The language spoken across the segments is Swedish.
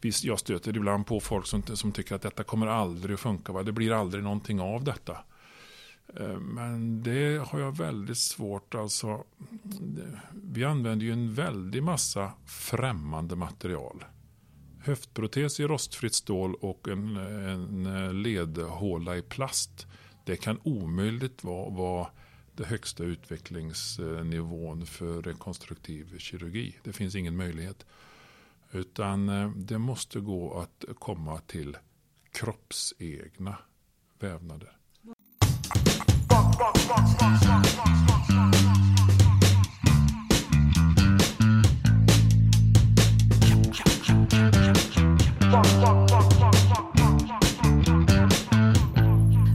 Visst, jag stöter ibland på folk som, som tycker att detta kommer aldrig att funka. Va? Det blir aldrig någonting av detta. Eh, men det har jag väldigt svårt. Alltså, vi använder ju en väldig massa främmande material. Höftprotes i rostfritt stål och en, en eh, ledhåla i plast. Det kan omöjligt vara, vara den högsta utvecklingsnivån för rekonstruktiv kirurgi. Det finns ingen möjlighet. Utan det måste gå att komma till kroppsegna vävnader.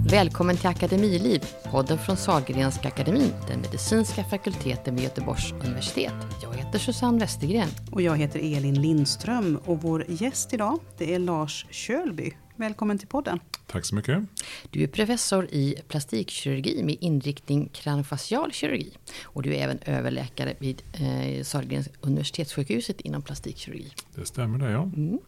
Välkommen till Akademiliv, podden från Sahlgrenska akademin, den medicinska fakulteten vid Göteborgs universitet. Jag heter Susanne Westergren. Och jag heter Elin Lindström och vår gäst idag det är Lars Kölby. Välkommen till podden. Tack så mycket. Du är professor i plastikkirurgi med inriktning kraniofacial kirurgi. Och du är även överläkare vid eh, Sahlgrenska universitetssjukhuset inom plastikkirurgi. Det stämmer det ja. Mm.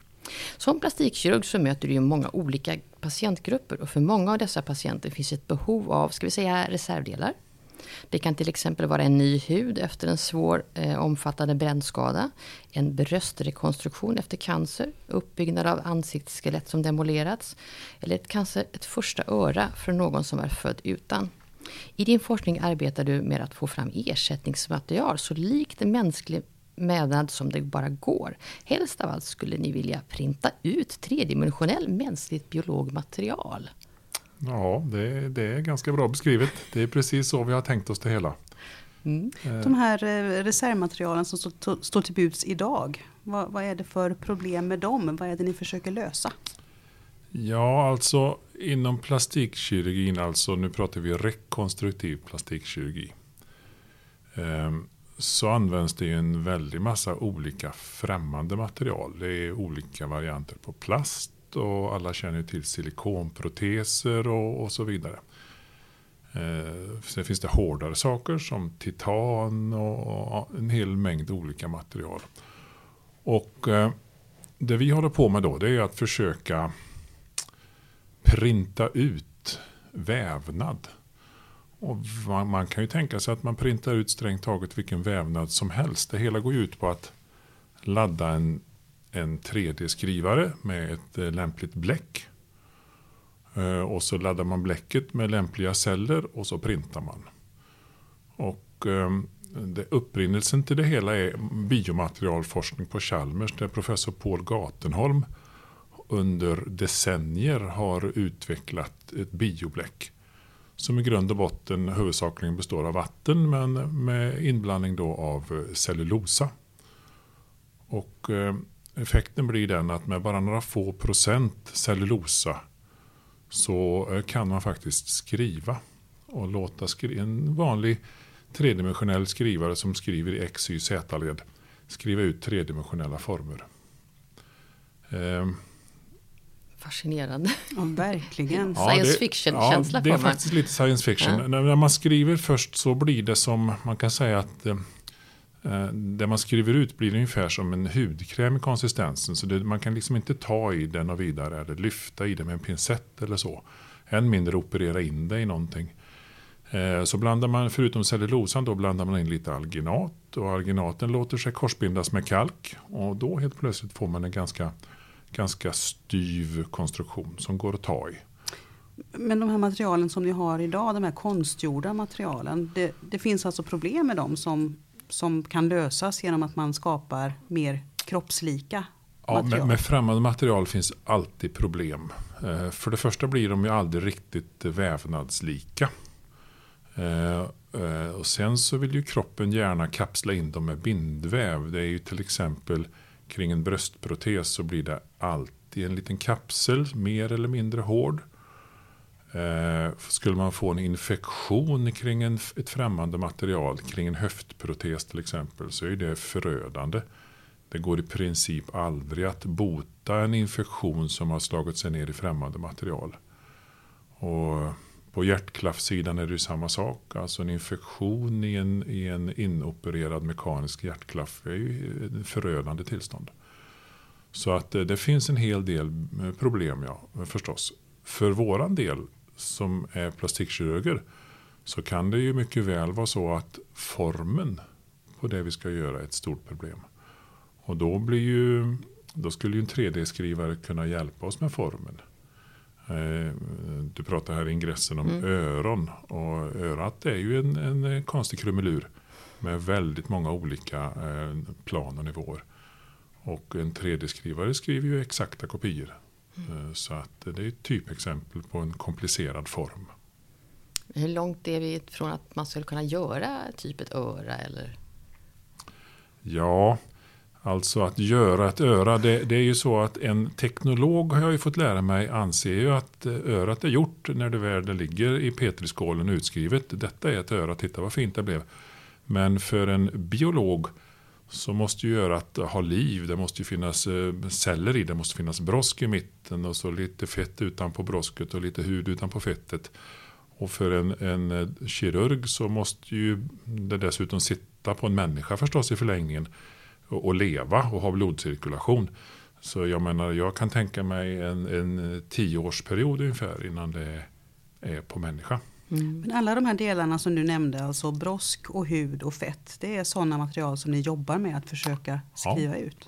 Som plastikkirurg så möter du ju många olika patientgrupper och för många av dessa patienter finns ett behov av, ska vi säga, reservdelar. Det kan till exempel vara en ny hud efter en svår eh, omfattande brännskada, en bröstrekonstruktion efter cancer, uppbyggnad av ansiktsskelett som demolerats, eller ett, cancer, ett första öra för någon som är född utan. I din forskning arbetar du med att få fram ersättningsmaterial så likt mänsklig mätnad som det bara går. Helst av allt skulle ni vilja printa ut tredimensionell mänskligt biologmaterial. Ja, det, det, är ganska bra beskrivet. Det är precis så vi har tänkt oss det hela. Mm. Eh. De här eh, reservmaterialen som står till buds idag, vad, vad är det för problem med dem? Vad är det ni försöker lösa? Ja, alltså inom plastikkirurgin, alltså nu pratar vi rekonstruktiv plastikkirurgi. Um, så används det en väldig massa olika främmande material. Det är olika varianter på plast och alla känner till silikonproteser och, och så vidare. Eh, sen finns det hårdare saker som titan och, och en hel mängd olika material. Och eh, det vi håller på med då det är att försöka printa ut vävnad och man, man, kan ju tänka sig att man printar ut strängt taget vilken vävnad som helst. Det hela går ut på att ladda en, en 3D-skrivare med ett eh, lämpligt bläck. Eh, och så laddar man bläcket med lämpliga celler och så printar man. Och eh, det, upprinnelsen till det hela är biomaterialforskning på Chalmers där professor Paul Gatenholm under decennier har utvecklat ett biobläck som i grund och botten huvudsakligen består av vatten men med inblandning då av eh, cellulosa. Och eh, effekten blir den att med bara några få procent cellulosa så eh, kan man faktiskt skriva och låta skri en vanlig tredimensionell skrivare som skriver i X, Y, Z-led skriva ut tredimensionella former. Ehm, Fascinerande. Ja, verkligen. science fiction-känsla ja, Det är faktiskt lite science fiction. Ja. När man skriver först så blir det som, man kan säga att eh, eh, det man skriver ut blir ungefär som en hudkräm i konsistensen. Så det, man kan liksom inte ta i den och vidare eller lyfta i det med en pincett eller så. Än mindre operera in det i någonting. Eh, så blandar man, förutom cellulosan, då blandar man in lite alginat. Och alginaten låter sig korsbindas med kalk. Och då helt plötsligt får man en ganska ganska styv konstruktion som går att ta i. Men de här materialen som ni har idag, de här konstgjorda materialen, det, det finns alltså problem med dem som, som kan lösas genom att man skapar mer kroppslika Ja, med, med främmande material finns alltid problem. Eh, för det första blir de ju aldrig riktigt vävnadslika. Eh, eh, och sen så vill ju kroppen gärna kapsla in dem med bindväv. Det är ju till exempel kring en bröstprotes så blir det alltid en liten kapsel, mer eller mindre hård. Eh, skulle man få en infektion kring en, ett främmande material, kring en höftprotes till exempel, så är det förödande. Det går i princip aldrig att bota en infektion som har slagit sig ner i främmande material. Och på hjärtklaffsidan är det samma sak. Alltså en infektion i en, i en inopererad mekanisk hjärtklaff är ju ett förödande tillstånd. Så att eh, det finns en hel del eh, problem ja, förstås. För våran del som är plastikkirurger så kan det ju mycket väl vara så att formen på det vi ska göra är ett stort problem. Och då, blir ju, då skulle ju en 3D-skrivare kunna hjälpa oss med formen. Eh, du pratar här i ingressen om mm. öron. Och örat är ju en, en konstig krumelur med väldigt många olika eh, plan och nivåer. Och en 3D-skrivare skriver ju exakta kopior. Mm. Så att det är ett typexempel på en komplicerad form. Hur långt är vi från att man skulle kunna göra typ ett öra? Eller? Ja, alltså att göra ett öra. Det, det, är ju så att en teknolog har jag ju fått lära mig anser ju att eh, örat är gjort när det väl ligger i petriskålen utskrivet. Detta är ett öra, titta vad fint det blev. Men för en biolog så måste ju örat ha liv. Det måste ju finnas eh, celler i det. måste finnas brosk i mitten och så lite fett utanpå brosket och lite hud utanpå fettet. Och för en, en eh, kirurg så måste ju det dessutom sitta på en människa förstås i förlängningen. Och, leva och ha blodcirkulation. Så jag menar, jag kan tänka mig en, en tioårsperiod ungefär innan det är på människa. Mm. Men alla de här delarna som du nämnde, alltså brosk och hud och fett, det är sådana material som ni jobbar med att försöka skriva ja, ut?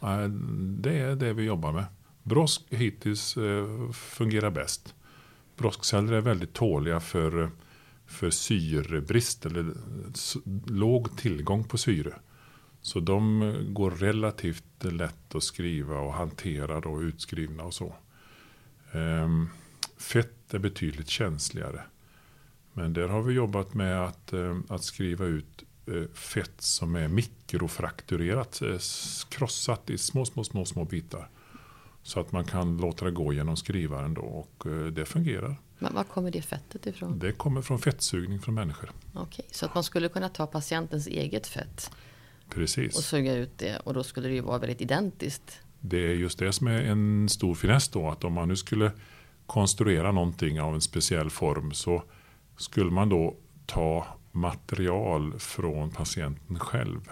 Det är det vi jobbar med. Brosk hittills eh, fungerar bäst. Broskceller är väldigt tåliga för, för syrebrist eller låg tillgång på syre. Så de går relativt lätt att skriva och hantera och utskrivna och så. Ehm, fett är betydligt känsligare. Men där har vi jobbat med att, eh, att skriva ut eh, fett som är mikrofrakturerat, eh, krossat i små, små, små, små bitar. Så att man kan låta det gå genom skrivaren då och det fungerar. Men var kommer det fettet ifrån? Det kommer från fettsugning från människor. Okej, så att man skulle kunna ta patientens eget fett Precis. och suga ut det och då skulle det ju vara väldigt identiskt. Det är just det som är en stor finess då att om man nu skulle konstruera någonting av en speciell form så skulle man då ta material från patienten själv.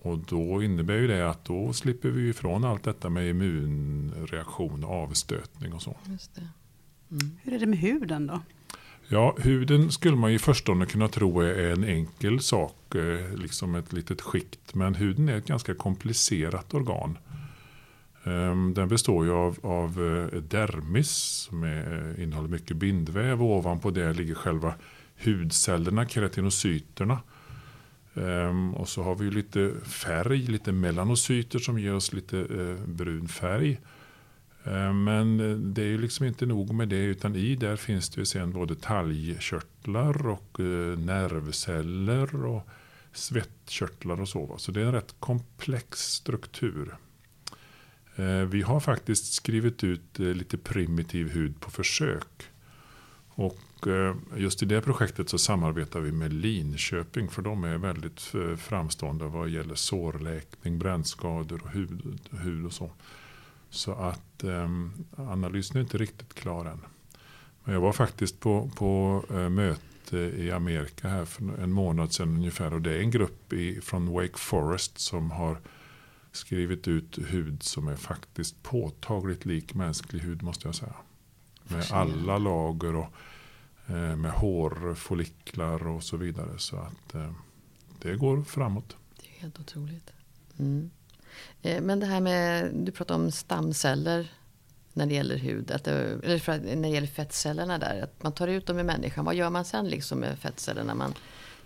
Och då innebär ju det att då slipper vi ifrån allt detta med immunreaktion, avstötning och så. Mm. Hur är det med huden då? Ja, huden skulle man i förstone kunna tro är en enkel sak, eh, liksom ett litet skikt. Men huden är ett ganska komplicerat organ. Ehm, den består ju av, av eh, dermis som är, eh, innehåller mycket bindväv och ovanpå det ligger själva hudcellerna, keratinocyterna. Ehm, och så har vi lite färg, lite melanocyter som ger oss lite brun färg. Eh, men eh, det är ju liksom inte nog med det utan i där finns det ju sen både talgkörtlar och eh, nervceller och svettkörtlar och så. Så det är en rätt komplex struktur. Vi har faktiskt skrivit ut lite primitiv hud på försök. Och just i det projektet så samarbetar vi med Linköping för de är väldigt framstående vad gäller sårläkning, brännskador och hud, hud och så. Så att analysen är inte riktigt klar än. Men jag var faktiskt på, på möte i Amerika här för en månad sedan ungefär och det är en grupp i, från Wake Forest som har skrivit ut hud som är faktiskt påtagligt lik mänsklig hud måste jag säga. Med alla lager och eh, med hårfolliklar och så vidare. Så att eh, det går framåt. Det är helt otroligt. Mm. Eh, men det här med, du pratar om stamceller när det gäller hud, att det, eller när det gäller fettcellerna där. Att man tar ut dem i människan. Vad gör man sen liksom med fettcellerna? Man,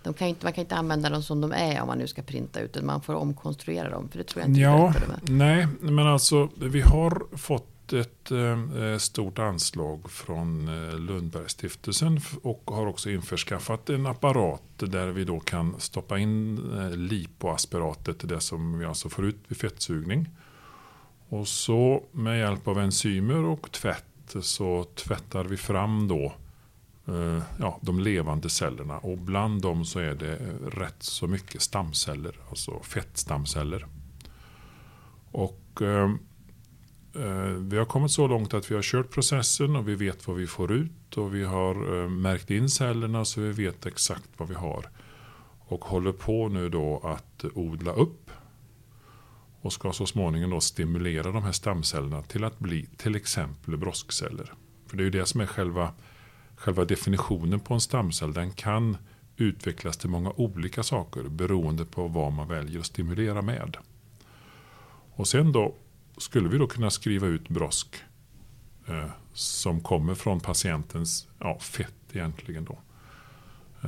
de kan inte, man kan inte använda dem som de är om man nu ska printa ut Man får omkonstruera dem. För det tror jag inte ja, Nej, men alltså vi har fått ett eh, stort anslag från eh, Lundbergstiftelsen och har också införskaffat en apparat där vi då kan stoppa in eh, lipoaspiratet, det som vi alltså får ut vid fettsugning. Och så med hjälp av enzymer och tvätt så tvättar vi fram då ja, de levande cellerna. Och bland dem så är det rätt så mycket stamceller, alltså fettstamceller. Och Eh, vi har kommit så långt att vi har kört processen och vi vet vad vi får ut. Och vi har eh, märkt in cellerna så vi vet exakt vad vi har. Och håller på nu då att odla upp. och ska så småningom då stimulera de här stamcellerna till att bli till exempel broskceller. För det är ju det som är själva, själva definitionen på en stamcell. Den kan utvecklas till många olika saker beroende på vad man väljer att stimulera med. Och sen då skulle vi då kunna skriva ut brosk eh, som kommer från patientens ja, fett egentligen. Då.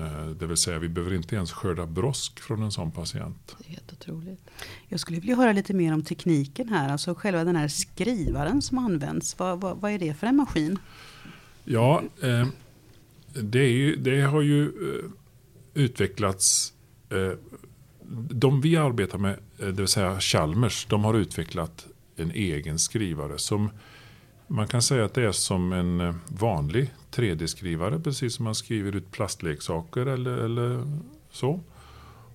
Eh, det vill säga vi behöver inte ens skörda brosk från en sån patient. Det är helt otroligt. Jag skulle vilja höra lite mer om tekniken här, alltså själva den här skrivaren som används. Vad, vad, vad är det för en maskin? Ja, eh, det, ju, det, har ju eh, utvecklats de vi arbetar med, det vill säga Chalmers, de har utvecklat en egen skrivare som man kan säga att det är som en eh, vanlig 3D-skrivare, precis som man skriver ut plastleksaker eller, eller så.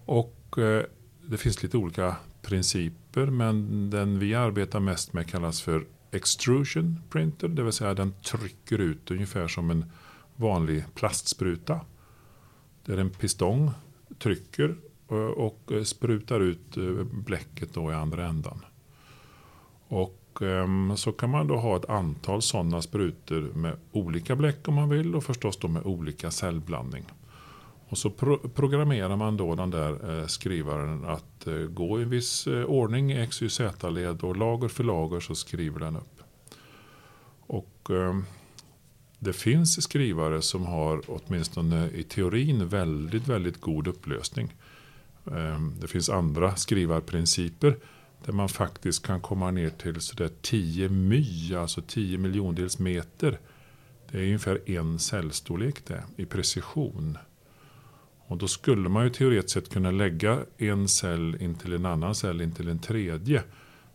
Och eh, det finns lite olika principer, men den vi arbetar mest med kallas för extrusion printer, det vill säga den trycker ut ungefär som en vanlig plastspruta. Där en pistong trycker eh, och eh, sprutar ut bläcket då i andra ändan. Och ehm, så kan man då ha ett antal sådana sprutor med olika bläck om man vill och förstås då med olika cellblandning. Och så pro programmerar man då den där eh, skrivaren att eh, gå i en viss eh, ordning i X, Y, Z-led och lager för lager så skriver den upp. Och ehm, det finns skrivare som har åtminstone i teorin väldigt, väldigt god upplösning. Ehm, det finns andra skrivarprinciper där man faktiskt kan komma ner till sådär 10 my, alltså 10 miljondels meter. Det är ungefär en cellstorlek det, i precision. Och då skulle man ju teoretiskt sett kunna lägga en cell in till en annan cell in till en tredje.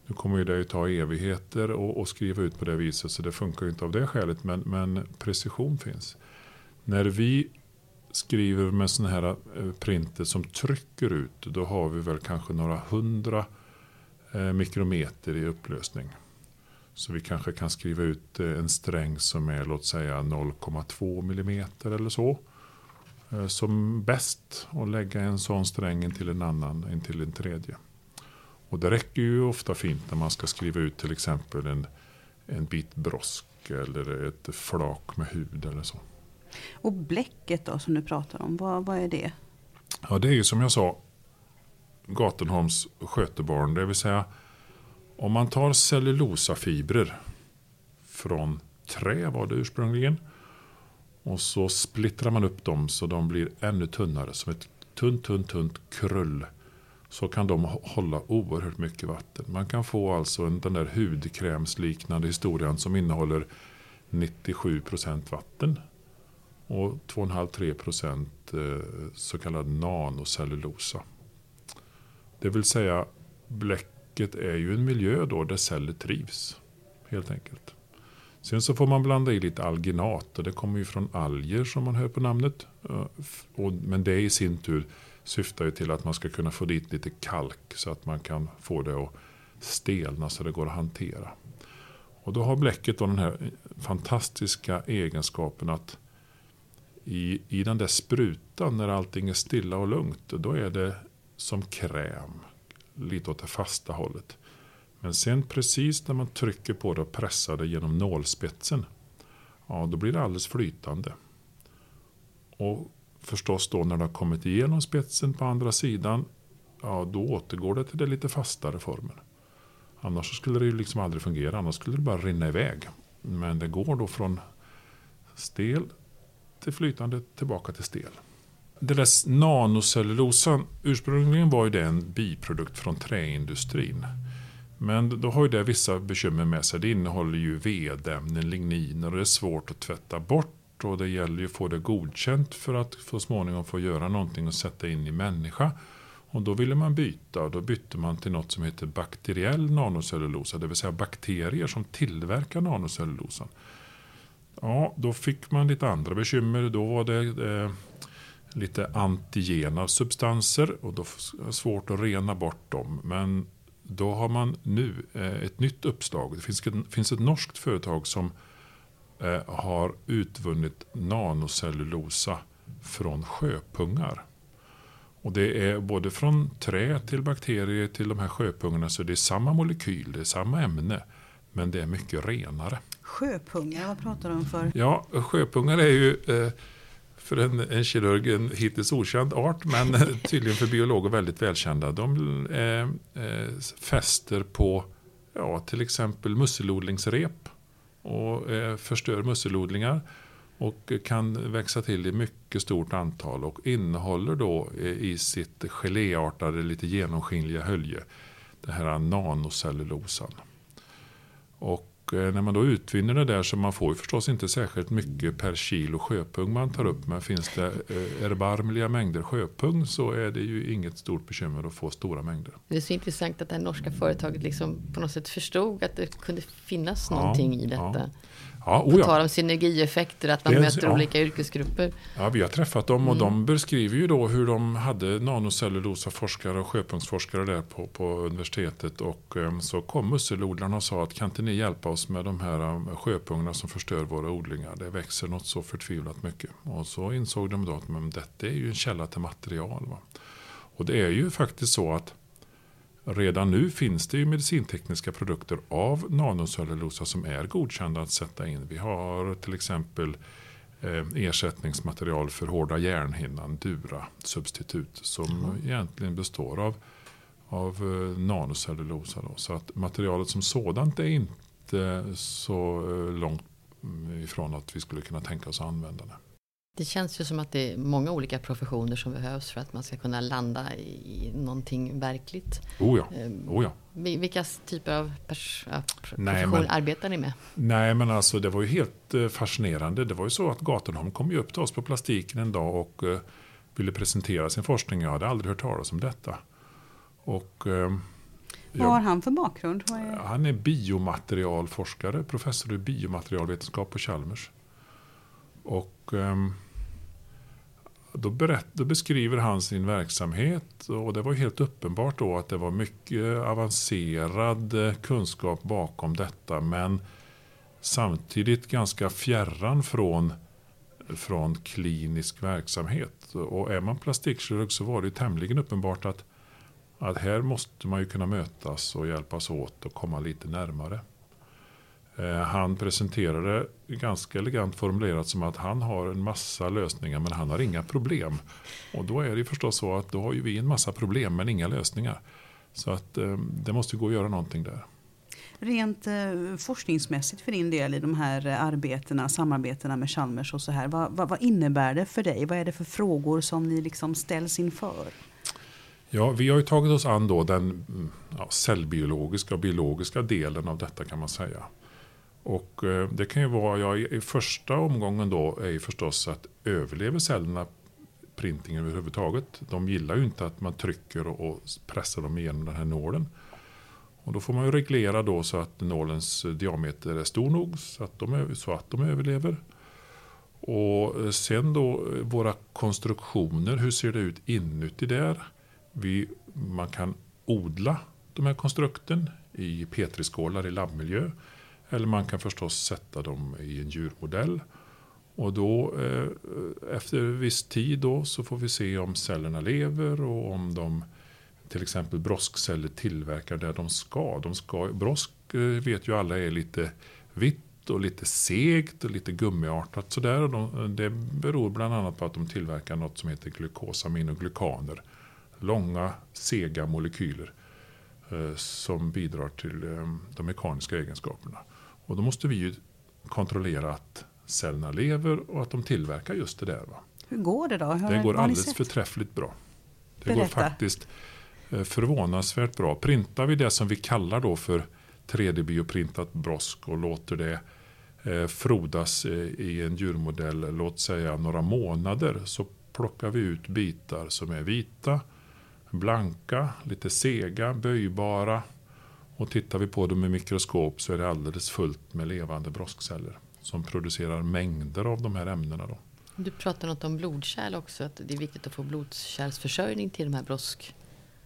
Nu kommer ju det ju ta evigheter och, och skriva ut på det viset så det funkar ju inte av det skälet. Men, men precision finns. När vi skriver med sådana här eh, printer som trycker ut då har vi väl kanske några hundra mikrometer i upplösning. Så vi kanske kan skriva ut eh, en sträng som är låt säga 0,2 millimeter eller så. Eh, som bäst och lägga en sån sträng till en annan, in till en tredje. Och det räcker ju ofta fint när man ska skriva ut till exempel en, en bit brosk eller ett flak med hud eller så. Och bläcket då som du pratar om, vad, vad är det? Ja det är ju som jag sa Gatenholms skötebarn. Det vill säga om man tar cellulosafibrer från trä var det ursprungligen. Och så splittrar man upp dem så de blir ännu tunnare. Som ett tunt, tunt, tunt krull. Så kan de hålla oerhört mycket vatten. Man kan få alltså en, den där hudkrämsliknande historien som innehåller 97% vatten. Och 2,5-3% eh, så kallad nanocellulosa. Det vill säga bläcket är ju en miljö då där celler trivs. Helt enkelt. Sen så får man blanda i lite alginat och det kommer ju från alger som man hör på namnet. Men det i sin tur syftar ju till att man ska kunna få dit lite kalk så att man kan få det att stelna så det går att hantera. Och då har bläcket då den här fantastiska egenskapen att i, i den där sprutan när allting är stilla och lugnt, då är det som kräm. Lite åt det fasta hållet. Men sen precis när man trycker på det och pressar det genom nålspetsen. Ja, då blir det alldeles flytande. Och förstås då när det har kommit igenom spetsen på andra sidan. Ja, då återgår det till den lite fastare formen. Annars skulle det ju liksom aldrig fungera. Annars skulle det bara rinna iväg. Men det går då från stel till flytande tillbaka till stel det där nanocellulosan, ursprungligen var ju det en biprodukt från träindustrin. Men då har ju det vissa bekymmer med sig. Det innehåller ju vedämnen, ligniner och det är svårt att tvätta bort. Och det gäller ju att få det godkänt för att så småningom få göra någonting och sätta in i människa. Och då ville man byta och då bytte man till något som heter bakteriell nanocellulosa. Det vill säga bakterier som tillverkar nanocellulosan. Ja, då fick man lite andra bekymmer. Då var det eh, lite antigena substanser och då är det svårt att rena bort dem. Men då har man nu eh, ett nytt uppslag. Det finns, finns ett norskt företag som eh, har utvunnit nanocellulosa från sjöpungar. Och det är både från trä till bakterier till de här sjöpungarna så det är samma molekyl, det är samma ämne. Men det är mycket renare. Sjöpungar, vad pratar du om för? Ja, sjöpungar är ju eh, för en, en kirurg en hittills okänd art men tydligen för biologer väldigt välkända. De eh, eh, fäster på ja, till exempel musselodlingsrep och eh, förstör musselodlingar och kan växa till i mycket stort antal och innehåller då eh, i sitt geléartade, lite genomskinliga hölje den här nanocellulosan. Och Eh, när man då utvinner det där så man får ju förstås inte särskilt mycket per kilo sjöpung man tar upp. Men finns det eh, erbarmliga mängder sjöpung så är det ju inget stort bekymmer att få stora mängder. Det är så intressant att det här norska företaget liksom på något sätt förstod att det kunde finnas ja, någonting i detta. Ja. Ja, oh ja. På tal om synergieffekter, att man möter ja. olika yrkesgrupper. Ja, vi har träffat dem och mm. de beskriver ju då hur de hade nanocellulosaforskare och sjöpunktsforskare där på, på universitetet. Och um, så kom musselodlarna och sa att kan inte ni hjälpa oss med de här um, sjöpungarna som förstör våra odlingar. Det växer något så förtvivlat mycket. Och så insåg de då att men, detta är ju en källa till material. Va? Och det är ju faktiskt så att Redan nu finns det ju medicintekniska produkter av nanocellulosa som är godkända att sätta in. Vi har till exempel eh, ersättningsmaterial för hårda järnhinnan, Dura-substitut, som mm. egentligen består av, av eh, nanocellulosa. Då. Så att materialet som sådant är inte så eh, långt ifrån att vi skulle kunna tänka oss att använda det. Det känns ju som att det är många olika professioner som behövs för att man ska kunna landa i någonting verkligt. Oh ja. Ehm, oh ja. Vilka typer av professioner arbetar ni med? Nej men alltså det var ju helt eh, fascinerande. Det var ju så att Gatenholm kom ju upp till oss på plastiken en dag och uh, ville presentera sin forskning. Jag hade aldrig hört talas om detta. Och, uh, Vad har han för bakgrund? Är... Han är biomaterialforskare, professor i biomaterialvetenskap på Chalmers. Och um, då, berätt, då, beskriver han sin verksamhet och det var helt uppenbart då att det var mycket avancerad kunskap bakom detta men samtidigt ganska fjärran från, från klinisk verksamhet. Och är man plastikkirurg så var det tämligen uppenbart att, att här måste man ju kunna mötas och hjälpas åt och komma lite närmare. Eh, han presenterade ganska elegant formulerat som att han har en massa lösningar men han har inga problem. Och då är det förstås så att då har ju vi en massa problem men inga lösningar. Så att eh, det måste gå att göra någonting där. Rent eh, forskningsmässigt för din del i de här arbetena, samarbetena med Chalmers och så här. Vad, vad, vad, innebär det för dig? Vad är det för frågor som ni liksom ställs inför? Ja, vi har ju tagit oss an då den mm, ja, cellbiologiska och biologiska delen av detta kan man säga. Och eh, det kan ju vara, ja, i första omgången då är ju förstås att överlever cellerna printing överhuvudtaget. De gillar ju inte att man trycker och pressar dem igenom den här nålen. Och då får man ju reglera då så att nålens diameter är stor nog så att de, så att de överlever. Och eh, sen då eh, våra konstruktioner, hur ser det ut inuti där? Vi, man kan odla de här konstrukten i petriskålar i labbmiljö. Eller man kan förstås sätta dem i en djurmodell. Och då eh, efter viss tid då så får vi se om cellerna lever och om de till exempel broskceller tillverkar där de ska. De ska brosk eh, vet ju alla är lite vitt och lite segt och lite gummiartat sådär. Och de, det beror bland annat på att de tillverkar något som heter glukosaminoglykaner. Långa sega molekyler eh, som bidrar till de mekaniska egenskaperna. Och då måste vi ju kontrollera att cellerna lever och att de tillverkar just det där. Va? Hur går det då? Hur det går alldeles förträffligt bra. Det Berätta. går faktiskt eh, förvånansvärt bra. Printar vi det som vi kallar då för 3D-bioprintat brosk och låter det eh, frodas eh, i en djurmodell, låt säga några månader, så plockar vi ut bitar som är vita, blanka, lite sega, böjbara, och tittar vi på dem i mikroskop så är det alldeles fullt med levande broskceller som producerar mängder av de här ämnena. Då. Du pratar något om blodkärl också, att det är viktigt att få blodkärlsförsörjning till de här brosk...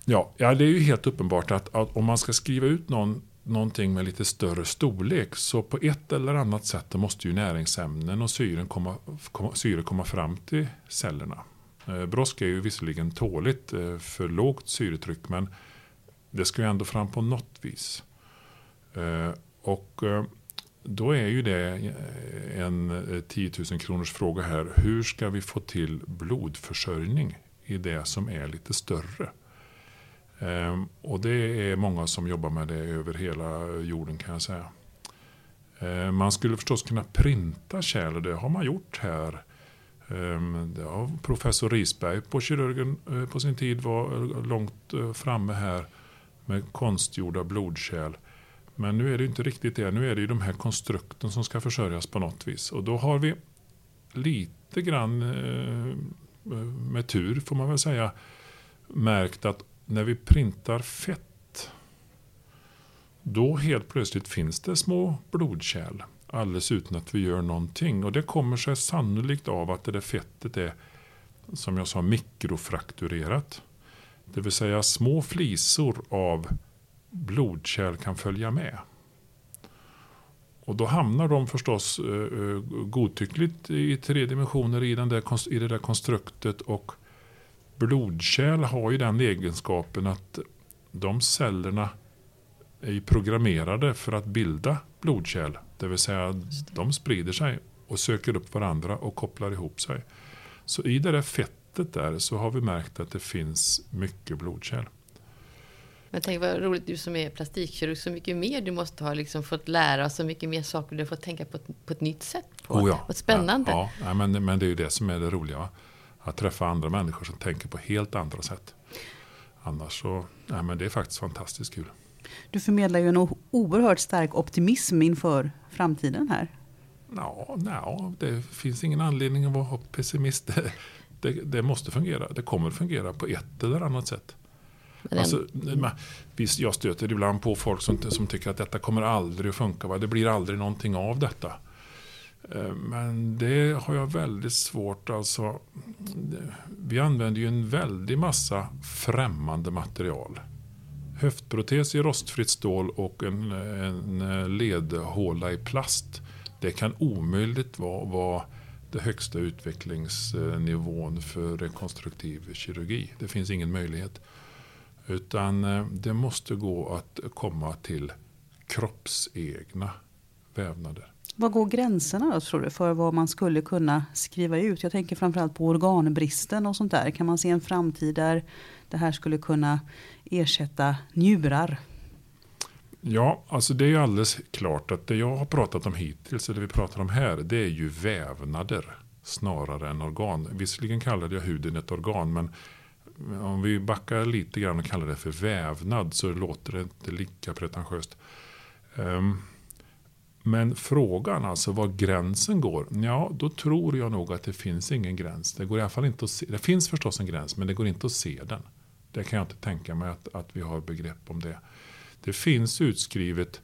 Ja, ja det är ju helt uppenbart att, att om man ska skriva ut någon, någonting med lite större storlek så på ett eller annat sätt måste ju näringsämnen och syren komma, komma, syre komma fram till cellerna. Eh, brosk är ju visserligen tåligt eh, för lågt syretryck men det ska ju ändå fram på något vis. Eh, och eh, då är ju det eh, en eh, 10 000 kronors fråga här. Hur ska vi få till blodförsörjning i det som är lite större? Ehm, och det är många som jobbar med det över hela jorden kan jag säga. Ehm, man skulle förstås kunna printa kärl och det har man gjort här ehm, ja, professor Risberg på kirurgen eh, på sin tid var långt eh, framme här med konstgjorda blodkärl. Men nu är det inte riktigt det. Nu är det ju de här konstrukten som ska försörjas på något vis. Och då har vi lite grann eh, med tur får man väl säga märkt att när vi printar fett då helt plötsligt finns det små blodkärl alldeles utan att vi gör någonting. Och det kommer sig sannolikt av att det där fettet är, som jag sa, mikrofrakturerat. Det vill säga små flisor av blodkärl kan följa med. Och då hamnar de förstås eh, godtyckligt i tre dimensioner i, den där, i det där konstruktet. Och blodkärl har ju den egenskapen att de cellerna är programmerade för att bilda blodkärl. Det vill säga de sprider sig och söker upp varandra och kopplar ihop sig. Så i det där fettet där så har vi märkt att det finns mycket blodkärl. Men tänk vad roligt du som är plastikkirurg, så mycket mer du måste ha liksom fått lära, så mycket mer saker du har fått tänka på, på ett nytt sätt. På. Oh ja. Vad spännande. Ja, ja, men, men det är ju det som är det roliga. Att träffa andra människor som tänker på helt andra sätt. Annars så, ja, men det är faktiskt fantastiskt kul. Du förmedlar ju en oerhört stark optimism inför framtiden här. Ja, no, det finns ingen anledning att vara pessimist. Det, det, måste fungera. Det kommer fungera på ett eller annat sätt. Alltså, visst, jag stöter ibland på folk som, som tycker att detta kommer aldrig att funka. Va? Det blir aldrig någonting av detta. Eh, men det har jag väldigt svårt. Alltså, vi använder ju en väldig massa främmande material höftprotes i rostfritt stål och en, en ledhåla i plast. Det kan omöjligt vara, vara det högsta utvecklingsnivån för rekonstruktiv kirurgi. Det finns ingen möjlighet. Utan eh, det måste gå att komma till kroppsegna vävnader. Var går gränserna då, tror du för vad man skulle kunna skriva ut? Jag tänker framförallt på organbristen och sånt där. Kan man se en framtid där det här skulle kunna ersätta njurar? Ja, alltså det är ju alldeles klart att det jag har pratat om hittills, eller det vi pratar om här, det är ju vävnader snarare än organ. Visserligen kallade jag huden ett organ, men om vi backar lite grann och kallar det för vävnad så låter det inte lika pretentiöst. Ehm, men frågan alltså var gränsen går, ja då tror jag nog att det finns ingen gräns. Det går i alla fall inte att se. Det finns förstås en gräns men det går inte att se den. Det kan jag inte tänka mig att, att vi har begrepp om det. Det finns utskrivet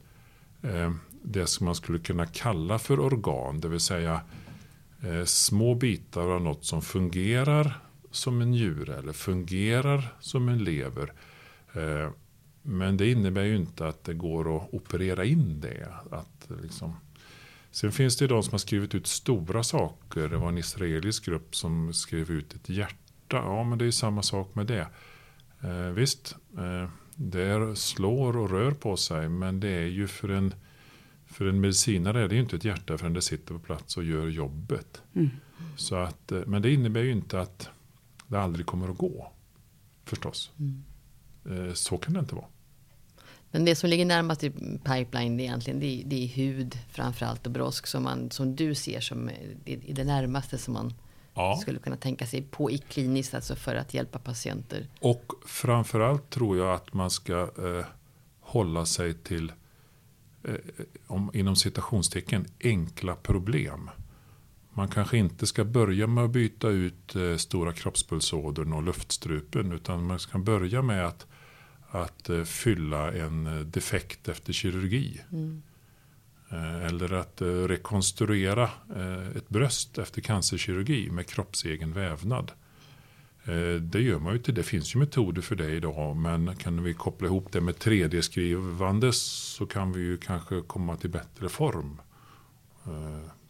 eh, det som man skulle kunna kalla för organ, det vill säga eh, små bitar av något som fungerar som en njure eller fungerar som en lever. Eh, men det innebär ju inte att det går att operera in det. Att liksom. Sen finns det de som har skrivit ut stora saker. Det var en israelisk grupp som skrev ut ett hjärta. Ja, men det är samma sak med det. Eh, visst, eh, det slår och rör på sig. Men det är ju för en, för en medicinare är det ju inte ett hjärta förrän det sitter på plats och gör jobbet. Mm. Så att, eh, men det innebär ju inte att det aldrig kommer att gå. Förstås. Mm. Eh, så kan det inte vara. Men det som ligger närmast i pipeline egentligen det är, det är hud framförallt och brosk som, man, som du ser som det, det närmaste som man ja. skulle kunna tänka sig på i kliniskt, alltså för att hjälpa patienter. Och framförallt tror jag att man ska eh, hålla sig till, eh, om, inom citationstecken, enkla problem. Man kanske inte ska börja med att byta ut eh, stora kroppspulsådern och luftstrupen utan man ska börja med att att eh, fylla en eh, defekt efter kirurgi. Mm. Eh, eller att eh, rekonstruera eh, ett bröst efter cancerkirurgi med kroppsegen vävnad. Det gör man ju inte. Det finns ju metoder för det idag. Men kan vi koppla ihop det med 3D-skrivande så kan vi ju kanske komma till bättre form.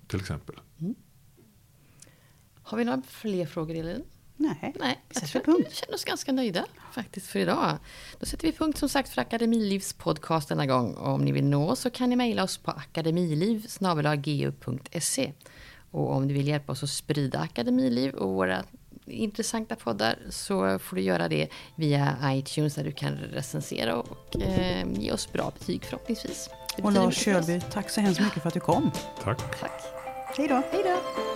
Till exempel. Mm. Har vi några fler frågor Elin? Nej, Nej, jag tror att punkt. vi känner oss ganska nöjda faktiskt för idag. Då sätter vi punkt som sagt för Akademilivs podcast denna gång. Och om ni vill nå oss så kan ni mejla oss på akademiliv gu.se. Och om du vill hjälpa oss att sprida Akademiliv och våra intressanta poddar så får du göra det via iTunes där du kan recensera och eh, ge oss bra betyg förhoppningsvis. Och Lars. Kjölby, tack så hemskt mycket för att du kom. Tack. Tack. Hej då! Hej då!